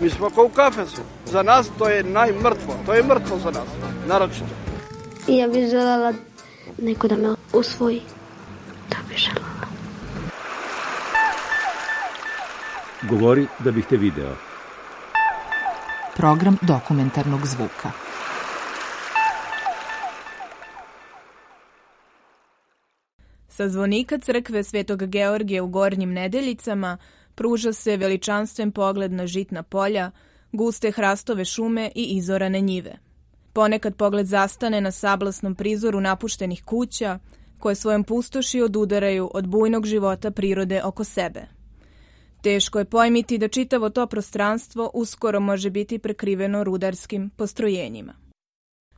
Mi smo kao u kafesu. Za nas to je najmrtvo. To je mrtvo za nas, naročito. I ja bih želela neko da me usvoji. To bih želela. Govori da bih te video. Program dokumentarnog zvuka. Sa zvonika crkve Svetog Georgija u Gornjim Nedeljicama pruža se veličanstven pogled na žitna polja, guste hrastove šume i izorane njive. Ponekad pogled zastane na sablasnom prizoru napuštenih kuća, koje svojom pustoši odudaraju od bujnog života prirode oko sebe. Teško je pojmiti da čitavo to prostranstvo uskoro može biti prekriveno rudarskim postrojenjima.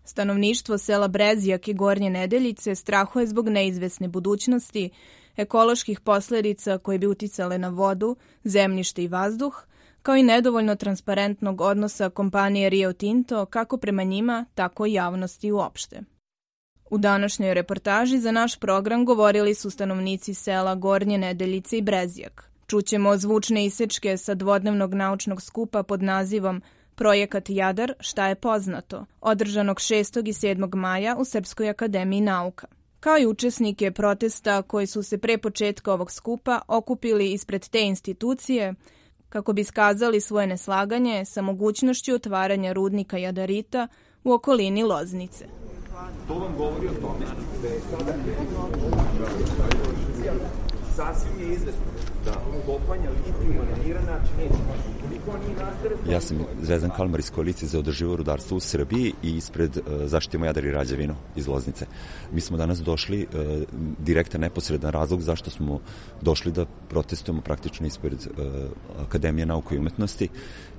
Stanovništvo sela Brezijak i Gornje Nedeljice strahuje zbog neizvesne budućnosti, ekoloških posledica koje bi uticale na vodu, zemljište i vazduh, kao i nedovoljno transparentnog odnosa kompanije Rio Tinto kako prema njima, tako i javnosti uopšte. U današnjoj reportaži za naš program govorili su stanovnici sela Gornje Nedeljice i Brezijak. Čućemo zvučne isečke sa dvodnevnog naučnog skupa pod nazivom Projekat Jadar, šta je poznato, održanog 6. i 7. maja u Srpskoj akademiji nauka kao i učesnike protesta koji su se pre početka ovog skupa okupili ispred te institucije kako bi skazali svoje neslaganje sa mogućnošću otvaranja rudnika Jadarita u okolini Loznice. To vam govori o tome da je sada sasvim je izvesno da. Kopanja litijuma na miran način neće Ja sam Zvezdan Kalmar iz koalicije za održivo rudarstvo u Srbiji i ispred uh, zaštitimo Jadar i Rađevinu iz Loznice. Mi smo danas došli uh, direktan neposredan razlog zašto smo došli da protestujemo praktično ispred uh, Akademije nauka i umetnosti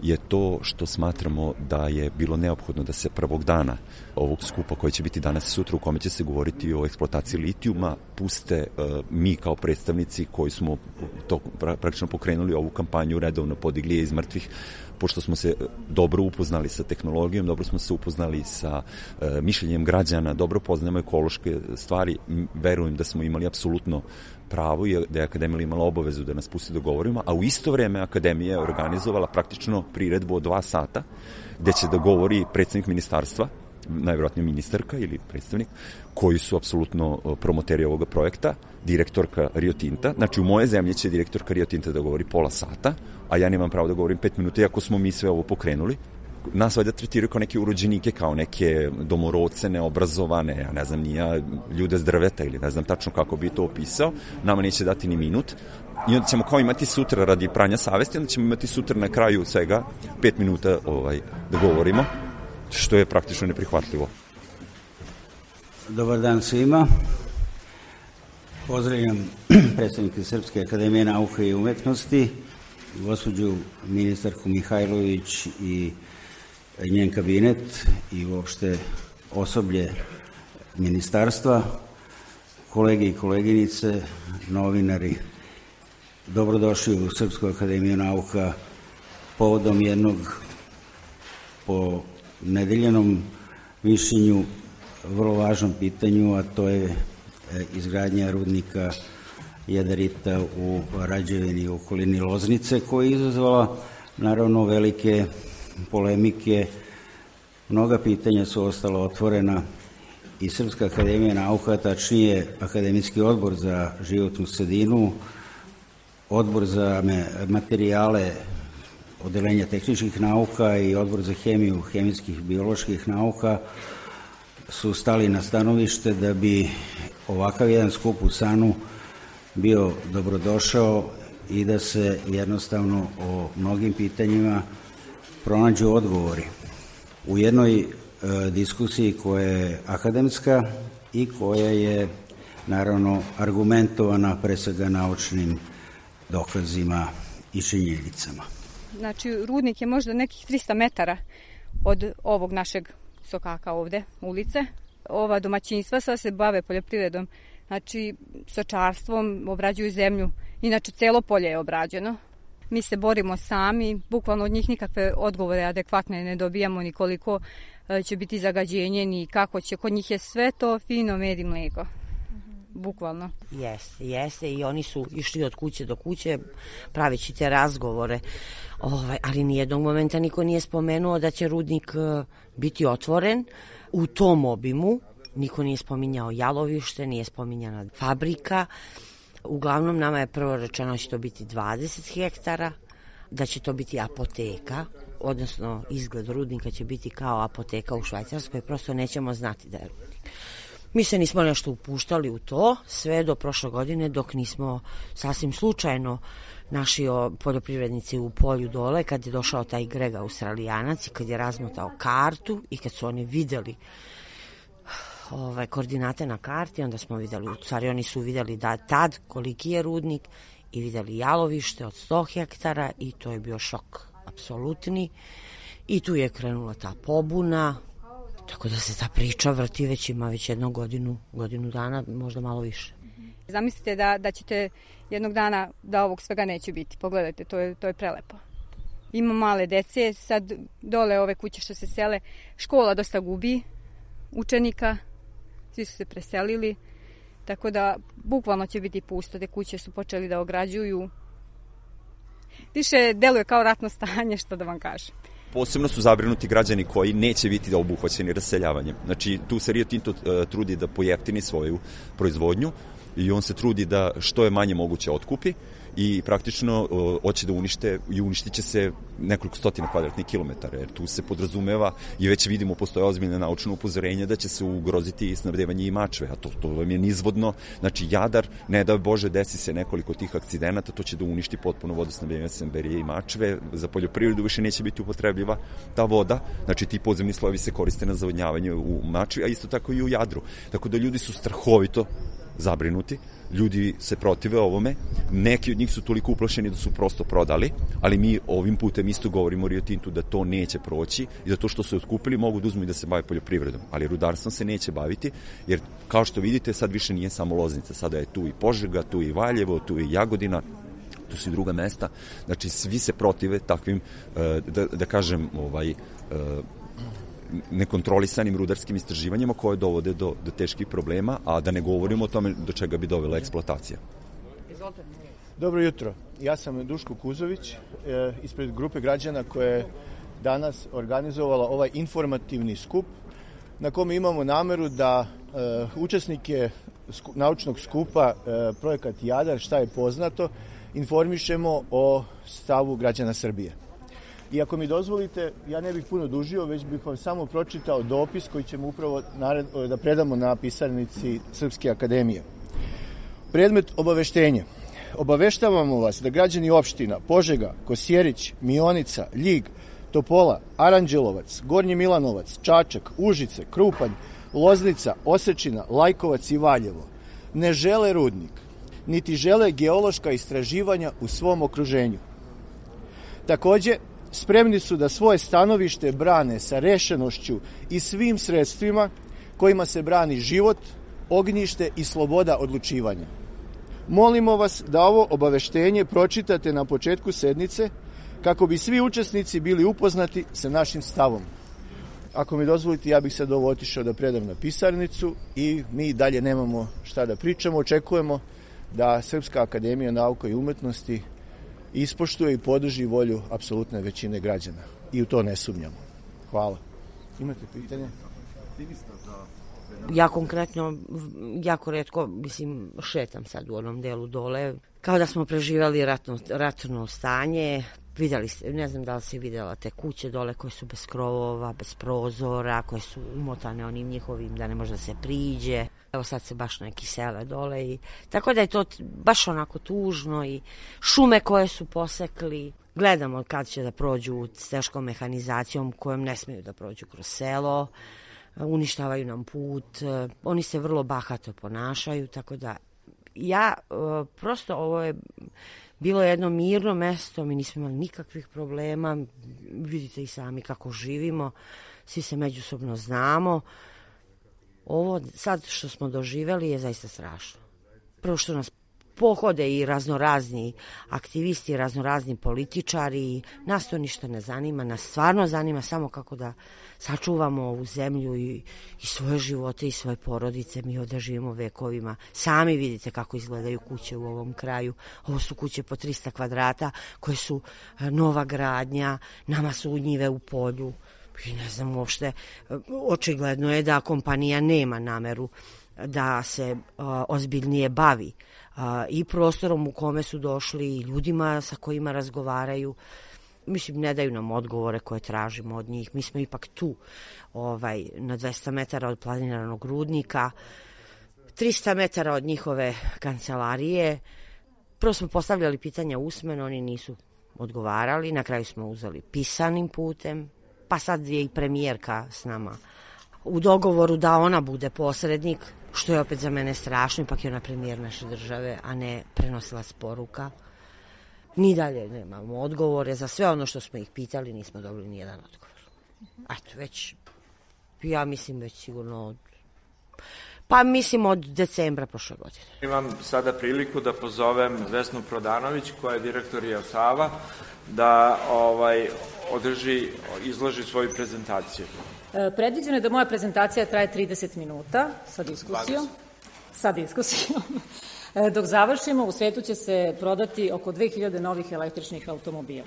je to što smatramo da je bilo neophodno da se prvog dana ovog skupa koji će biti danas i sutra u kome će se govoriti o eksploataciji litijuma puste uh, mi kao predstavnici koji smo to praktično pokrenuli ovu kampanju redovno podigli je iz mrtvih pošto smo se dobro upoznali sa tehnologijom, dobro smo se upoznali sa e, mišljenjem građana, dobro poznajemo ekološke stvari, verujem da smo imali apsolutno pravo i da je Akademija imala obavezu da nas pusti da govorimo, a u isto vreme Akademija je organizovala praktično priredbu od dva sata, gde će da govori predsednik ministarstva, najvjerojatnije ministarka ili predstavnik, koji su apsolutno promoteri ovoga projekta, direktorka Rio Tinta, znači u moje zemlje će direktorka Rio Tinta da govori pola sata, a ja nemam pravo da govorim pet minuta, iako smo mi sve ovo pokrenuli, nas valjda tretiraju kao neke urođenike, kao neke domorodce, neobrazovane, ja ne znam, nija ljude s drveta ili ne znam tačno kako bi to opisao, nama neće dati ni minut, i onda ćemo kao imati sutra radi pranja savesti, onda ćemo imati sutra na kraju svega pet minuta ovaj, da govorimo, što je praktično neprihvatljivo. Dobar dan svima. Pozdravljam predstavnike Srpske akademije nauke i umetnosti, gospođu ministarku Mihajlović i njen kabinet i uopšte osoblje ministarstva, kolege i koleginice, novinari, dobrodošli u Srpsku akademiju nauka povodom jednog po nedeljenom mišljenju vrlo važnom pitanju, a to je e, izgradnja rudnika Jadarita u Rađevini okolini Loznice, koja je izazvala naravno velike polemike. Mnoga pitanja su ostala otvorena i Srpska akademija nauka, tačnije Akademijski odbor za životnu sredinu, odbor za materijale Odelenja tehničkih nauka i odbor za hemiju hemijskih bioloških nauka su stali na stanovište da bi ovakav jedan skup u Sanu bio dobrodošao i da se jednostavno o mnogim pitanjima pronađu odgovori. U jednoj e, diskusiji koja je akademska i koja je naravno argumentovana pre svega naučnim dokazima i činjenicama. Znači, rudnik je možda nekih 300 metara od ovog našeg sokaka ovde, ulice. Ova domaćinstva sva se bave poljoprivredom, znači sočarstvom, obrađuju zemlju. Inače, celo polje je obrađeno. Mi se borimo sami, bukvalno od njih nikakve odgovore adekvatne ne dobijamo, ni koliko e, će biti zagađenje, ni kako će. Kod njih je sve to fino med i mleko bukvalno. Jeste, jeste i oni su išli od kuće do kuće praveći te razgovore, ovaj, ali nijednog momenta niko nije spomenuo da će rudnik e, biti otvoren u tom obimu, niko nije spominjao jalovište, nije spominjana fabrika, uglavnom nama je prvo rečeno da će to biti 20 hektara, da će to biti apoteka, odnosno izgled rudnika će biti kao apoteka u Švajcarskoj, prosto nećemo znati da je rudnik. Mi se nismo nešto upuštali u to sve do prošle godine dok nismo sasvim slučajno naši poljoprivrednici u polju dole kad je došao taj Greg Australijanac i kad je razmotao kartu i kad su oni videli ovaj, koordinate na karti, onda smo videli, u stvari oni su videli da tad koliki je rudnik i videli jalovište od 100 hektara i to je bio šok apsolutni. I tu je krenula ta pobuna, Tako da se ta priča vrti već ima već jednu godinu, godinu dana, možda malo više. Zamislite da, da ćete jednog dana da ovog svega neće biti. Pogledajte, to je, to je prelepo. Ima male dece, sad dole ove kuće što se sele, škola dosta gubi učenika, svi su se preselili, tako da bukvalno će biti pusto, te kuće su počeli da ograđuju. Više deluje kao ratno stanje, što da vam kažem. Posebno su zabrinuti građani koji neće biti obuhvaćeni raseljavanjem. Znači, tu se Rio Tinto uh, trudi da pojeftini svoju proizvodnju i on se trudi da što je manje moguće otkupi i praktično hoće da unište i uništit će se nekoliko stotina kvadratnih kilometara, jer tu se podrazumeva i već vidimo postoje ozbiljne naučno upozorenja da će se ugroziti snabdevanje i mačve, a to, to vam je nizvodno, znači Jadar, ne da Bože desi se nekoliko tih akcidenata, to će da uništi potpuno vodosnabdevanje Semberije i mačve, za poljoprivredu više neće biti upotrebljiva ta voda, znači ti podzemni slojevi se koriste na zavodnjavanje u mačvi, a isto tako i u Jadru, tako da ljudi su strahovito zabrinuti, ljudi se protive ovome, neki od njih su toliko uplašeni da su prosto prodali, ali mi ovim putem isto govorimo Rio Tintu da to neće proći i da to što su otkupili mogu da uzmu i da se bave poljoprivredom, ali rudarstvom se neće baviti, jer kao što vidite sad više nije samo Loznica, sada je tu i Požega, tu i Valjevo, tu i Jagodina, tu su i druga mesta, znači svi se protive takvim, eh, da, da kažem, ovaj, eh, nekontrolisanim rudarskim istraživanjima koje dovode do, do teških problema, a da ne govorimo o tome do čega bi dovela eksploatacija. Dobro jutro, ja sam Duško Kuzović e, ispred grupe građana koje je danas organizovala ovaj informativni skup na kome imamo nameru da e, učesnike sku, naučnog skupa e, projekat Jadar, šta je poznato, informišemo o stavu građana Srbije. I ako mi dozvolite, ja ne bih puno dužio, već bih vam samo pročitao dopis koji ćemo upravo nared, da predamo na pisarnici Srpske akademije. Predmet obaveštenja. Obaveštavamo vas da građani opština Požega, Kosjerić, Mionica, Ljig, Topola, Aranđelovac, Gornji Milanovac, Čačak, Užice, Krupanj, Loznica, Osečina, Lajkovac i Valjevo ne žele rudnik, niti žele geološka istraživanja u svom okruženju. Takođe, spremni su da svoje stanovište brane sa rešenošću i svim sredstvima kojima se brani život, ognjište i sloboda odlučivanja. Molimo vas da ovo obaveštenje pročitate na početku sednice kako bi svi učesnici bili upoznati sa našim stavom. Ako mi dozvolite, ja bih sad ovo otišao da predam na pisarnicu i mi dalje nemamo šta da pričamo. Očekujemo da Srpska akademija nauka i umetnosti ispoštuje i podrži volju apsolutne većine građana. I u to ne sumnjamo. Hvala. Imate pitanje? Ja konkretno jako redko, mislim, šetam sad u onom delu dole. Kao da smo preživali ratno, ratno stanje, videli ste, ne znam da li si videla te kuće dole koje su bez krovova, bez prozora, koje su umotane onim njihovim da ne može da se priđe. Evo sad se baš neki sele dole i tako da je to baš onako tužno i šume koje su posekli. Gledamo kad će da prođu s teškom mehanizacijom kojom ne smeju da prođu kroz selo uništavaju nam put, oni se vrlo bahato ponašaju, tako da ja uh, prosto ovo je bilo jedno mirno mesto, mi nismo imali nikakvih problema, vidite i sami kako živimo, svi se međusobno znamo. Ovo sad što smo doživeli je zaista strašno. Prvo što nas pohode i raznorazni aktivisti, raznorazni političari, nas to ništa ne zanima, nas stvarno zanima samo kako da sačuvamo ovu zemlju i, i svoje živote i svoje porodice, mi ovde živimo vekovima. Sami vidite kako izgledaju kuće u ovom kraju. Ovo su kuće po 300 kvadrata koje su e, nova gradnja, nama su njive u polju. I ne znam uopšte, očigledno je da kompanija nema nameru da se a, ozbiljnije bavi a, i prostorom u kome su došli i ljudima sa kojima razgovaraju. Mislim ne daju nam odgovore koje tražimo od njih. Mi smo ipak tu ovaj na 200 metara od planiranog rudnika 300 metara od njihove kancelarije. Prvo smo postavljali pitanja usmeno oni nisu odgovarali. Na kraju smo uzeli pisanim putem pa sad je i premijerka s nama u dogovoru da ona bude posrednik što je opet za mene strašno, ipak je ona premijer naše države, a ne prenosila sporuka. Ni dalje nemamo odgovore, za sve ono što smo ih pitali nismo dobili ni jedan odgovor. Eto, već, ja mislim već sigurno od Pa mislim od decembra prošle godine. Imam sada priliku da pozovem Vesnu Prodanović, koja je direktor Jasava, da ovaj održi, izloži svoju prezentaciju. E, predviđeno je da moja prezentacija traje 30 minuta sa diskusijom. 20. Sa diskusijom. E, dok završimo, u svetu će se prodati oko 2000 novih električnih automobila.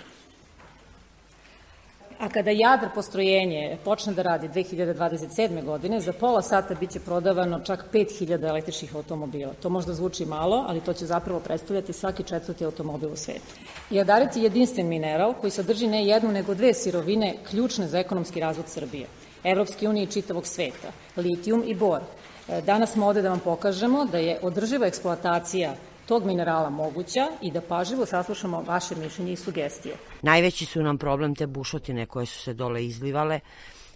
A kada Jadar postrojenje počne da radi 2027. godine, za pola sata biće prodavano čak 5000 električnih automobila. To možda zvuči malo, ali to će zapravo predstavljati svaki četvrti automobil u svetu. Jadarit je jedinstven mineral koji sadrži ne jednu nego dve sirovine ključne za ekonomski razvod Srbije. Evropske unije i čitavog sveta, litijum i bor. E, danas smo ovde da vam pokažemo da je održiva eksploatacija tog minerala moguća i da pažljivo saslušamo vaše mišljenje i sugestije. Najveći su nam problem te bušotine koje su se dole izlivale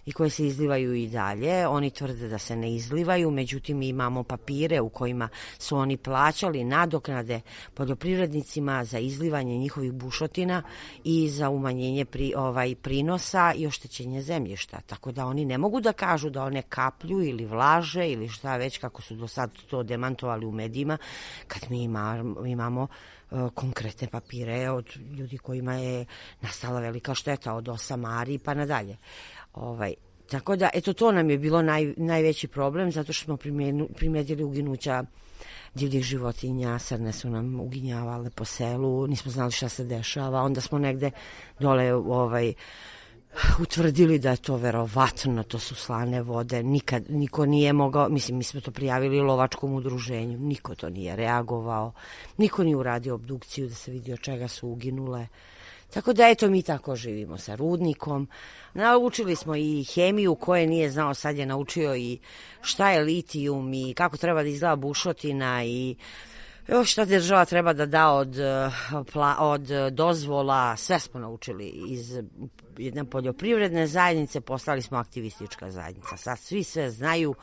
i koje se izlivaju i dalje. Oni tvrde da se ne izlivaju, međutim imamo papire u kojima su oni plaćali nadoknade poljoprivrednicima za izlivanje njihovih bušotina i za umanjenje pri, ovaj, prinosa i oštećenje zemljišta. Tako da oni ne mogu da kažu da one kaplju ili vlaže ili šta već kako su do sad to demantovali u medijima kad mi imamo, imamo e, konkretne papire od ljudi kojima je nastala velika šteta od osamari pa nadalje. Ovaj, tako da, eto, to nam je bilo naj, najveći problem, zato što smo primetili uginuća divljih životinja, srne su nam uginjavale po selu, nismo znali šta se dešava, onda smo negde dole ovaj, utvrdili da je to verovatno, to su slane vode, nikad, niko nije mogao, mislim, mi smo to prijavili lovačkom udruženju, niko to nije reagovao, niko nije uradio obdukciju da se vidi od čega su uginule. Tako da eto mi tako živimo sa rudnikom. Naučili smo i hemiju koje nije znao, sad je naučio i šta je litijum i kako treba da izgleda bušotina i još šta država treba da da od, od dozvola, sve smo naučili iz jedne poljoprivredne zajednice, postali smo aktivistička zajednica. Sad svi sve znaju,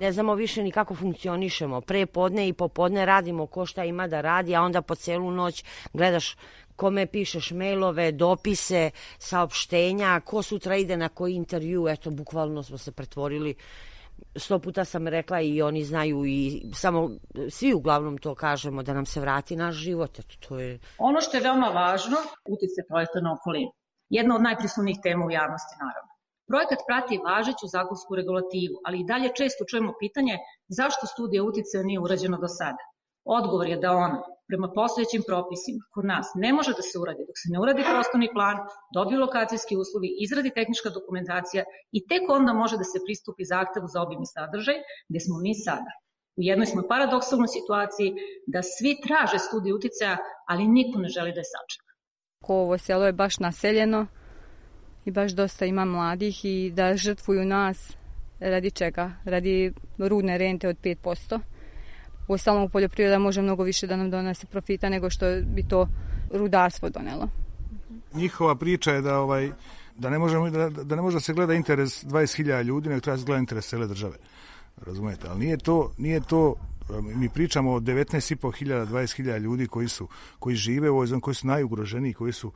ne znamo više ni kako funkcionišemo. Pre podne i popodne radimo ko šta ima da radi, a onda po celu noć gledaš kome pišeš mailove, dopise, saopštenja, ko sutra ide na koji intervju, eto, bukvalno smo se pretvorili sto puta sam rekla i oni znaju i samo svi uglavnom to kažemo da nam se vrati naš život. Eto, to je... Ono što je veoma važno, utice projekta na okolinu. Jedna od najprisutnijih tema u javnosti, naravno. Projekat prati važeću zakonsku regulativu, ali i dalje često čujemo pitanje zašto studija uticaja nije urađena do sada. Odgovor je da ona, prema postojećim propisima, kod nas ne može da se uradi dok se ne uradi prostorni plan, dobiju lokacijski uslovi, izradi tehnička dokumentacija i tek onda može da se pristupi zahtevu za obim i sadržaj, gde smo mi sada. U jednoj smo paradoksalnoj situaciji da svi traže studiju uticaja, ali niko ne želi da je sačeka. Ko ovo selo je baš naseljeno i baš dosta ima mladih i da žrtvuju nas radi čega? Radi rudne rente od 5%. U ostalom poljoprivreda može mnogo više da nam donese profita nego što bi to rudarstvo donelo. Njihova priča je da ovaj da ne možemo da, da ne može da se gleda interes 20.000 ljudi, nego treba da se gleda interes cele države. Razumete, ali nije to nije to mi pričamo o 19.500, 20.000 ljudi koji su koji žive u ovoj koji su najugroženiji, koji su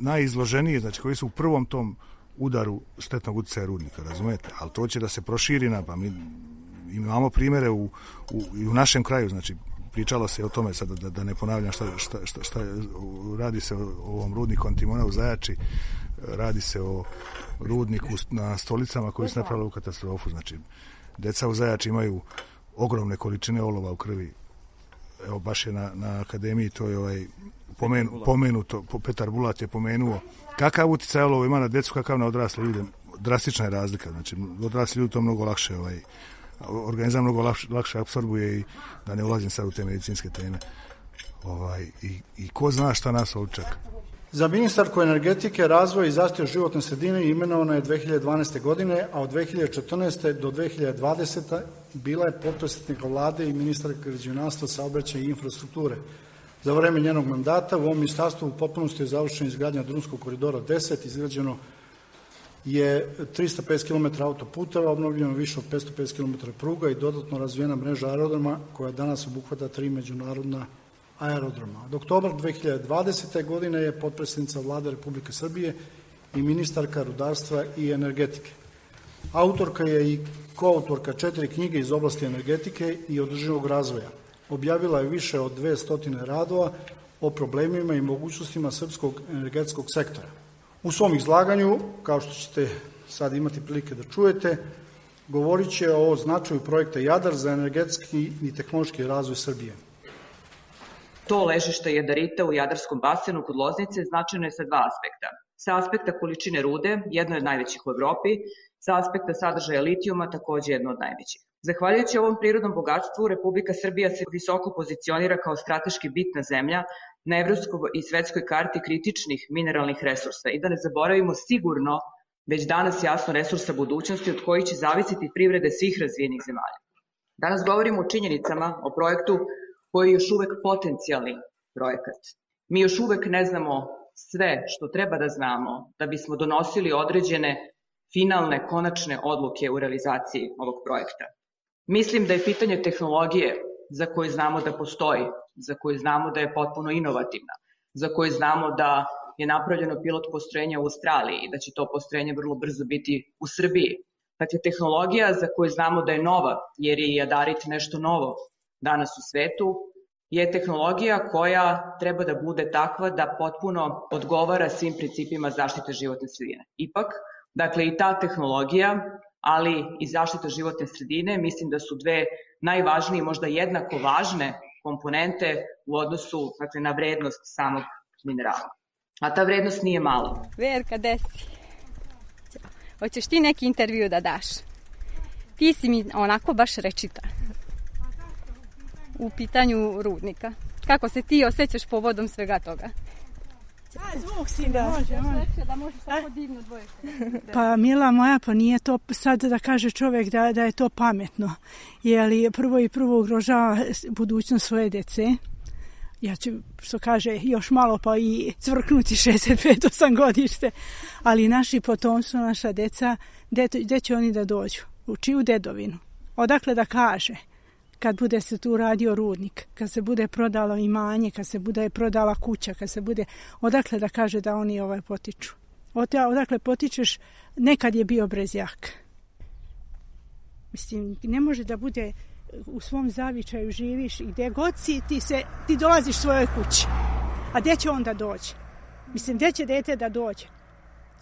najizloženiji, znači koji su u prvom tom udaru štetnog utjecaja rudnika, razumete? Ali to će da se proširi na, pa mi imamo primere u, u, i u našem kraju, znači pričalo se o tome sad da, da ne ponavljam šta, šta, šta, šta radi se o, ovom rudniku Antimona u Zajači, radi se o rudniku na stolicama koji su napravili u katastrofu, znači deca u Zajači imaju ogromne količine olova u krvi. Evo baš je na, na akademiji to je ovaj pomenu, pomenuto, Petar Bulat je pomenuo kakav utjecaj olova ima na decu, kakav na odrasle ljude. Drastična je razlika, znači odrasli ljudi to mnogo lakše ovaj, organizam mnogo lakše, lakše absorbuje i da ne ulazim sad u te medicinske teme. Ovaj, i, I ko zna šta nas ovdje čeka. Za ministarku energetike, razvoja i zaštitu životne sredine imenovana je 2012. godine, a od 2014. do 2020. bila je potpredsjednika vlade i ministarka građevinarstva, saobraćaja i infrastrukture. Za vreme njenog mandata u ovom ministarstvu u potpunosti je završena izgradnja Drumskog koridora 10, izgrađeno je 350 km autoputeva, obnovljeno više od 550 km pruga i dodatno razvijena mreža aerodroma koja danas obuhvata tri međunarodna aerodroma. Od oktobra 2020. godine je potpredsjednica vlade Republike Srbije i ministarka rudarstva i energetike. Autorka je i koautorka četiri knjige iz oblasti energetike i održivog razvoja. Objavila je više od 200 radova o problemima i mogućnostima srpskog energetskog sektora. U svom izlaganju, kao što ćete sad imati prilike da čujete, govorit će o značaju projekta Jadar za energetski i tehnološki razvoj Srbije. To ležište jadarita u Jadarskom basenu kod Loznice značajno je sa dva aspekta. Sa aspekta količine rude, jedno je najvećih u Evropi, sa aspekta sadržaja litijuma, takođe jedno od najvećih. Zahvaljujući ovom prirodnom bogatstvu, Republika Srbija se visoko pozicionira kao strateški bitna zemlja na evropskoj i svetskoj karti kritičnih mineralnih resursa i da ne zaboravimo sigurno već danas jasno resursa budućnosti od kojih će zavisiti privrede svih razvijenih zemalja. Danas govorimo o činjenicama, o projektu koji je još uvek potencijalni projekat. Mi još uvek ne znamo sve što treba da znamo da bismo donosili određene finalne, konačne odluke u realizaciji ovog projekta. Mislim da je pitanje tehnologije za koju znamo da postoji, za koju znamo da je potpuno inovativna, za koju znamo da je napravljeno pilot postrojenja u Australiji i da će to postrojenje vrlo brzo biti u Srbiji. Dakle, tehnologija za koju znamo da je nova, jer je Jadarit nešto novo danas u svetu, je tehnologija koja treba da bude takva da potpuno odgovara svim principima zaštite životne sredine. Ipak, dakle, i ta tehnologija, ali i zaštita životne sredine, mislim da su dve najvažnije, možda jednako važne komponente u odnosu dakle, na vrednost samog minerala. A ta vrednost nije mala. Verka, desi. Hoćeš ti neki intervju da daš? Ti si mi onako baš rečita u pitanju rudnika. Kako se ti osjećaš povodom svega toga? A, zvuk si da. Može, može. Da možeš tako divno dvoje. Pa, mila moja, pa nije to sad da kaže čovjek da, da je to pametno. Jer prvo i prvo ugrožava budućnost svoje dece. Ja ću, što kaže, još malo pa i cvrknuti 65-8 godište. Ali naši potomstvo, naša deca, gde će oni da dođu? U čiju dedovinu? Odakle da kaže? Kad bude se tu radio rudnik, kad se bude prodalo imanje, kad se bude prodala kuća, kad se bude, odakle da kaže da oni ovaj potiču. Odakle potičeš, nekad je bio brezjak. Mislim, ne može da bude u svom zavičaju živiš i gde god si, ti, se, ti dolaziš svojoj kući. A gde će onda doći? Mislim, gde će dete da dođe?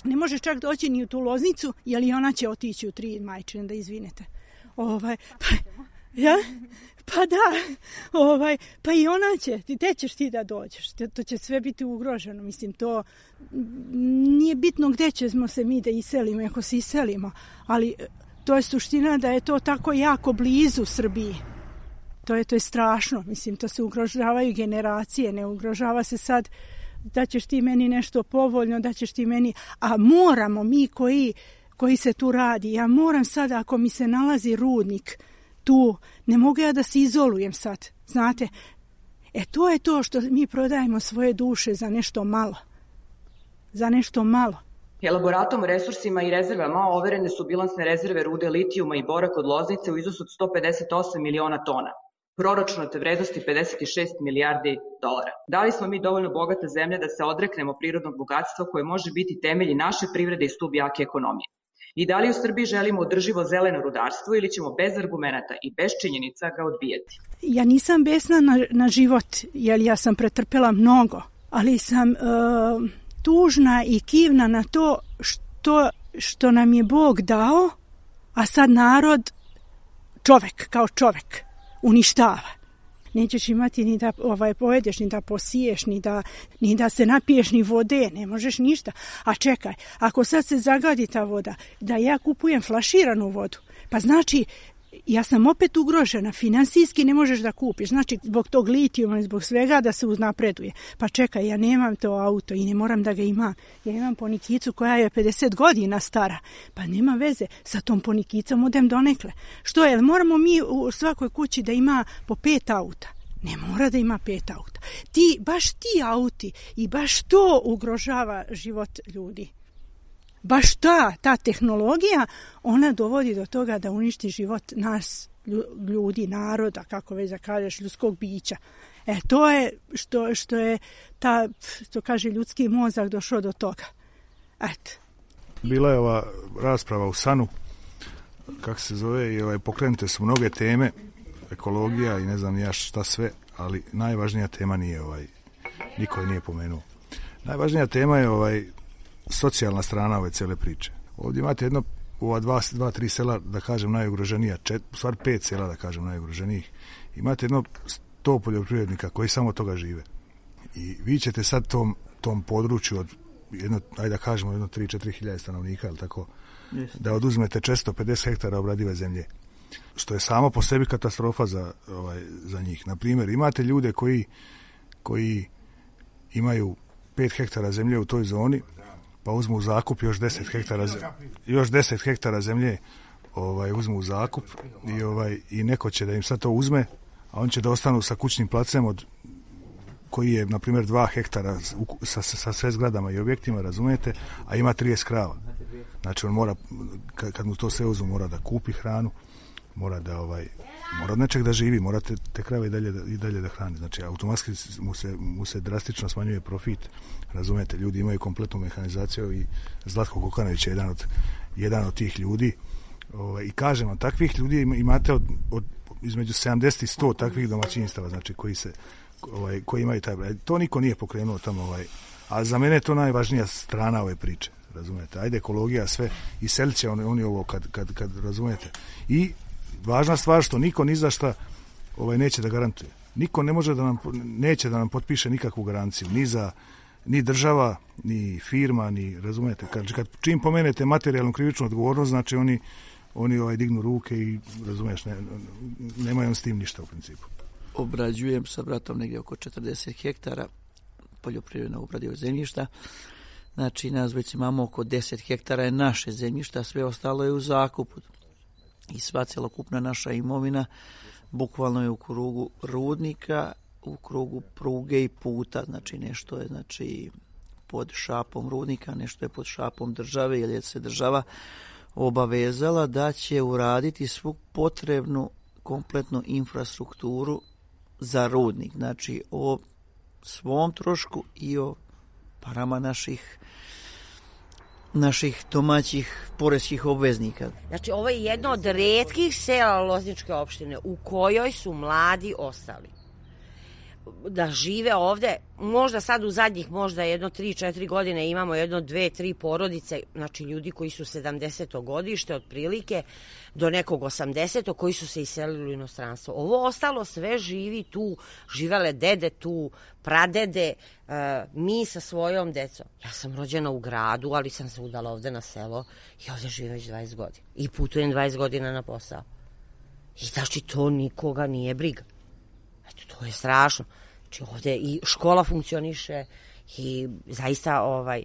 Ne može čak doći ni u tu loznicu, jer i ona će otići u tri majčine, da izvinete. Ovaj, pa, Ja? Pa da, ovaj, pa i ona će, ti te ćeš ti da dođeš, to će sve biti ugroženo, mislim, to nije bitno gde ćemo se mi da iselimo, ako se iselimo, ali to je suština da je to tako jako blizu Srbiji. To je, to je strašno, mislim, to se ugrožavaju generacije, ne ugrožava se sad da ćeš ti meni nešto povoljno, da ćeš ti meni, a moramo mi koji, koji se tu radi, ja moram sad ako mi se nalazi rudnik, tu, ne mogu ja da se izolujem sad, znate. E to je to što mi prodajemo svoje duše za nešto malo. Za nešto malo. Elaboratom resursima i rezervama overene su bilansne rezerve rude litijuma i bora kod Loznice u iznosu od 158 miliona tona. proračunate vrednosti 56 milijardi dolara. Da li smo mi dovoljno bogata zemlja da se odreknemo prirodnog bogatstva koje može biti temelji naše privrede i stub jake ekonomije? I da li u Srbiji želimo održivo zeleno rudarstvo ili ćemo bez argumenta i bez činjenica ga odbijati? Ja nisam besna na, na život, jer ja sam pretrpela mnogo, ali sam uh, tužna i kivna na to što, što nam je Bog dao, a sad narod, čovek kao čovek, uništava nećeš imati ni da ovaj, pojedeš, ni da posiješ, ni da, ni da se napiješ ni vode, ne možeš ništa. A čekaj, ako sad se zagadi ta voda, da ja kupujem flaširanu vodu, pa znači ja sam opet ugrožena, finansijski ne možeš da kupiš, znači zbog tog litijuma i zbog svega da se uznapreduje. Pa čekaj, ja nemam to auto i ne moram da ga imam. Ja imam ponikicu koja je 50 godina stara, pa nema veze, sa tom ponikicom odem donekle. Što je, moramo mi u svakoj kući da ima po pet auta. Ne mora da ima pet auta. Ti, baš ti auti i baš to ugrožava život ljudi baš ta, ta tehnologija, ona dovodi do toga da uništi život nas, ljudi, naroda, kako već da kažeš, ljudskog bića. E, to je što, što je ta, što kaže, ljudski mozak došao do toga. Eto. Bila je ova rasprava u Sanu, kako se zove, i ovaj, pokrenute su mnoge teme, ekologija i ne znam ja šta sve, ali najvažnija tema nije ovaj, niko je nije pomenuo. Najvažnija tema je ovaj socijalna strana ove cele priče. Ovdje imate jedno, ova dva, dva, tri sela, da kažem, najugroženija, čet, stvar pet sela, da kažem, najugroženijih, imate jedno sto poljoprivrednika koji samo toga žive. I vi ćete sad tom, tom području od jedno, ajde da kažemo, jedno 3-4 hiljade stanovnika, ili tako, yes. da oduzmete 450 hektara obradive zemlje što je samo po sebi katastrofa za, ovaj, za njih. Na primjer, imate ljude koji, koji imaju 5 hektara zemlje u toj zoni, pa uzmu u zakup još 10 hektara još 10 hektara zemlje ovaj uzmu u zakup i ovaj i neko će da im sad to uzme a on će da ostanu sa kućnim placem od koji je na primjer 2 hektara sa, sa sve zgradama i objektima razumete a ima 30 krava znači on mora kad mu to sve uzmu mora da kupi hranu mora da ovaj mora od nečeg da živi, mora te, te krave i dalje, da, i dalje da hrani. Znači, automatski mu se, mu se drastično smanjuje profit. Razumete, ljudi imaju kompletnu mehanizaciju i Zlatko Kokanović je jedan od, jedan od tih ljudi. Ovaj, I kažem vam, takvih ljudi imate od, od između 70 i 100 takvih domaćinstava, znači koji se ovaj, koji imaju taj to niko nije pokrenuo tamo ovaj a za mene je to najvažnija strana ove priče razumete ajde ekologija sve i selit će oni, oni ovo kad, kad, kad razumete i važna stvar što niko ni za šta ovaj, neće da garantuje. Niko ne može da nam, neće da nam potpiše nikakvu garanciju, ni za ni država, ni firma, ni, razumete, kad, kad čim pomenete materijalnu krivičnu odgovornost, znači oni, oni ovaj, dignu ruke i, razumeš, ne, nemaju on s tim ništa u principu. Obrađujem sa bratom negdje oko 40 hektara poljoprivredno obradivo zemljišta. Znači, nas već imamo oko 10 hektara je naše zemljišta, sve ostalo je u zakupu i sva celokupna naša imovina bukvalno je u krugu rudnika, u krugu pruge i puta, znači nešto je znači pod šapom rudnika, nešto je pod šapom države, jer je se država obavezala da će uraditi svu potrebnu kompletnu infrastrukturu za rudnik, znači o svom trošku i o parama naših naših domaćih poreskih obveznika. Znači, ovo je jedno od redkih sela Lozničke opštine u kojoj su mladi ostali da žive ovde, možda sad u zadnjih možda jedno 3-4 godine imamo jedno 2-3 porodice, znači ljudi koji su 70. godište otprilike do nekog 80. koji su se iselili u inostranstvo. Ovo ostalo sve živi tu, živele dede tu, pradede, uh, mi sa svojom decom. Ja sam rođena u gradu, ali sam se udala ovde na selo i ovde živim već 20 godina. I putujem 20 godina na posao. I znači to nikoga nije briga. Eto, to je strašno. Znači ovde i škola funkcioniše i zaista ovaj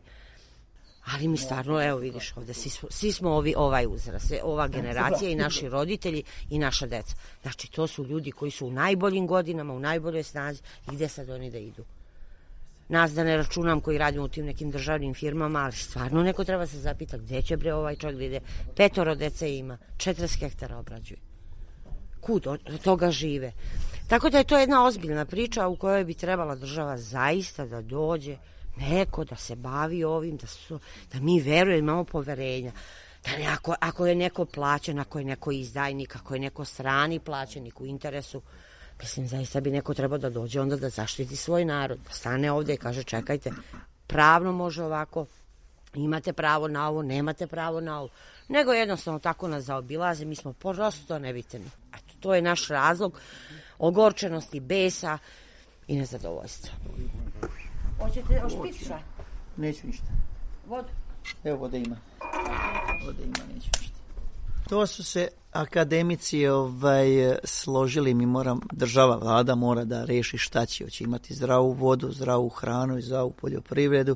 ali mi stvarno, evo vidiš ovde, svi smo, svi smo ovi, ovaj uzrast, ova generacija i naši roditelji i naša deca. Znači, to su ljudi koji su u najboljim godinama, u najboljoj snazi i gde sad oni da idu? Nas da ne računam koji radimo u tim nekim državnim firmama, ali stvarno neko treba se zapita gde će bre ovaj čovjek da ide. Petoro dece ima, 40 hektara obrađuje. Kud od toga žive? Tako da je to jedna ozbiljna priča u kojoj bi trebala država zaista da dođe neko da se bavi ovim, da, su, da mi verujemo, imamo poverenja. Da ne, ako, ako je neko plaćen, ako je neko izdajnik, ako je neko strani plaćenik u interesu, mislim, zaista bi neko trebao da dođe onda da zaštiti svoj narod, da stane ovde i kaže čekajte, pravno može ovako, imate pravo na ovo, nemate pravo na ovo, nego jednostavno tako nas zaobilaze, mi smo prosto nebitni. Eto, to je naš razlog ogorčenosti, besa i nezadovoljstva. Hoćete ošpica? Neću ništa. Vodu? Evo vode ima. Vode ima, neću ništa. To su se akademici ovaj, složili, mi moram, država, vlada mora da reši šta će, hoće imati zdravu vodu, zdravu hranu i zdravu poljoprivredu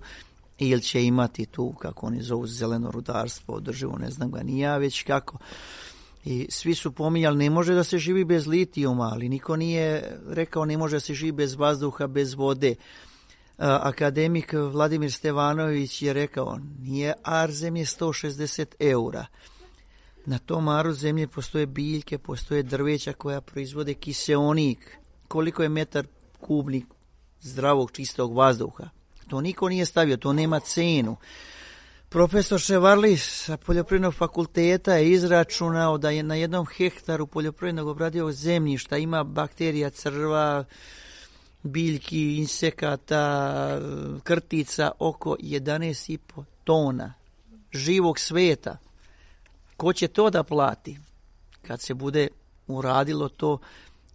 ili će imati tu, kako oni zovu, zeleno rudarstvo, održivo, ne znam ga ni ja već kako. I svi su pominjali, ne može da se živi bez litijuma, ali niko nije rekao ne može da se živi bez vazduha, bez vode. Akademik Vladimir Stevanović je rekao, nije ar zemlje 160 eura. Na tom aru zemlje postoje biljke, postoje drveća koja proizvode kiseonik. Koliko je metar kubnik zdravog, čistog vazduha? To niko nije stavio, to nema cenu. Profesor Ševarli sa poljoprivrednog fakulteta je izračunao da je na jednom hektaru poljoprivrednog obradivog zemljišta ima bakterija crva, biljki, insekata, krtica oko 11,5 tona živog sveta. Ko će to da plati? Kad se bude uradilo to,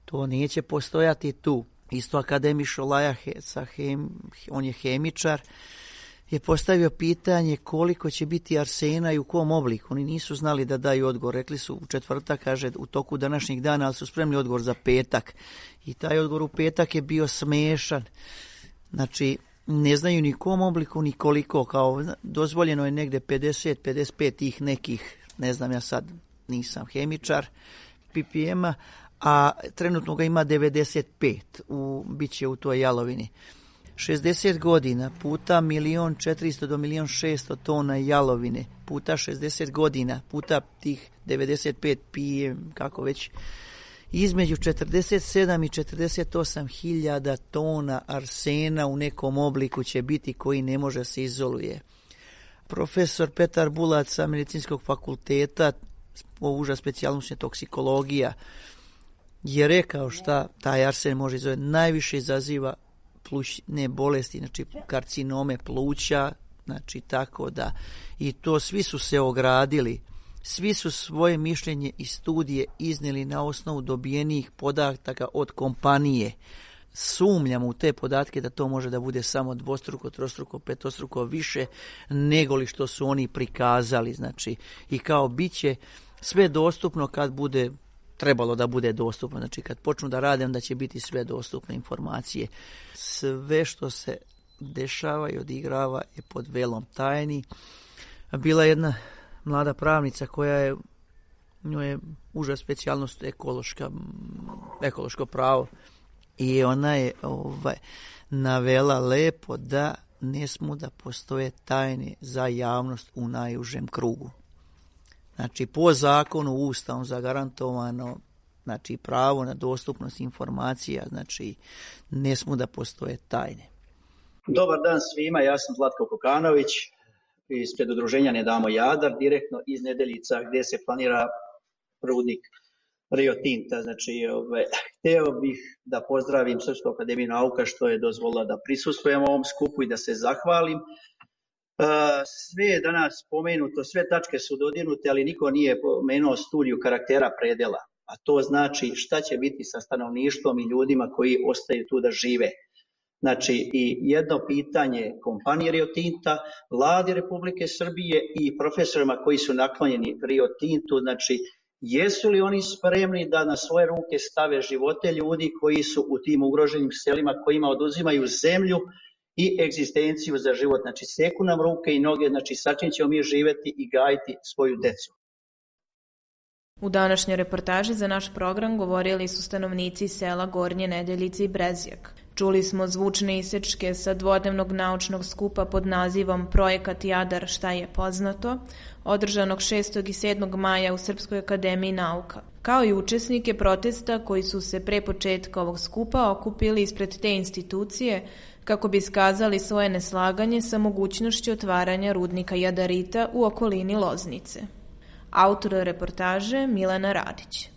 to neće postojati tu. Isto akademi Šolaja, on je hemičar, je postavio pitanje koliko će biti arsena i u kom obliku. Oni nisu znali da daju odgovor. Rekli su u četvrtak, kaže, u toku današnjih dana, ali su spremni odgovor za petak. I taj odgovor u petak je bio smešan. Znači, ne znaju ni kom obliku, ni koliko. Kao, dozvoljeno je negde 50, 55 tih nekih, ne znam ja sad, nisam hemičar, ppm-a, a trenutno ga ima 95, u, bit će u toj jalovini. 60 godina puta milion 400 do milion 600 tona jalovine, puta 60 godina, puta tih 95 pijem, kako već, između 47 i 48 hiljada tona arsena u nekom obliku će biti koji ne može se izoluje. Profesor Petar Bulac sa medicinskog fakulteta, uža specijalnost je toksikologija, je rekao šta taj arsen može izoluje. Najviše izaziva plućne bolesti, znači karcinome pluća, znači tako da i to svi su se ogradili, svi su svoje mišljenje i studije izneli na osnovu dobijenih podataka od kompanije. Sumnjamo u te podatke da to može da bude samo dvostruko, trostruko, petostruko više nego li što su oni prikazali. Znači, i kao biće sve dostupno kad bude trebalo da bude dostupno. Znači kad počnu da rade, onda će biti sve dostupne informacije. Sve što se dešava i odigrava je pod velom tajni. Bila jedna mlada pravnica koja je njoj je uža specijalnost ekološka, ekološko pravo i ona je ovaj, navela lepo da ne smu da postoje tajne za javnost u najužem krugu. Znači, po zakonu Ustavom zagarantovano znači pravo na dostupnost informacija, znači ne smo da postoje tajne. Dobar dan svima, ja sam Zlatko Kokanović ispred udruženja Ne damo Jadar, direktno iz Nedeljica gdje se planira rudnik Rio Tinta. Znači, ove, hteo bih da pozdravim Srpsku akademiju nauka što je dozvolila da prisustujem ovom skupu i da se zahvalim Sve je danas spomenuto, sve tačke su dodirnute, ali niko nije pomenuo studiju karaktera predela, a to znači šta će biti sa stanovništvom i ljudima koji ostaju tu da žive. Znači, i jedno pitanje kompanije Rio Tinta, vladi Republike Srbije i profesorima koji su naklonjeni Rio Tintu, znači, jesu li oni spremni da na svoje ruke stave živote ljudi koji su u tim ugroženim selima, kojima oduzimaju zemlju, i egzistenciju za život. Znači, seku nam ruke i noge, znači, sa čim ćemo mi živeti i gajiti svoju decu. U današnjoj reportaži za naš program govorili su stanovnici sela Gornje Nedeljice i Brezjak. Čuli smo zvučne isečke sa dvodnevnog naučnog skupa pod nazivom Projekat Jadar šta je poznato, održanog 6. i 7. maja u Srpskoj akademiji nauka, kao i učesnike protesta koji su se pre početka ovog skupa okupili ispred te institucije kako bi skazali svoje neslaganje sa mogućnošću otvaranja rudnika Jadarita u okolini Loznice. Autor reportaže Milena Radić.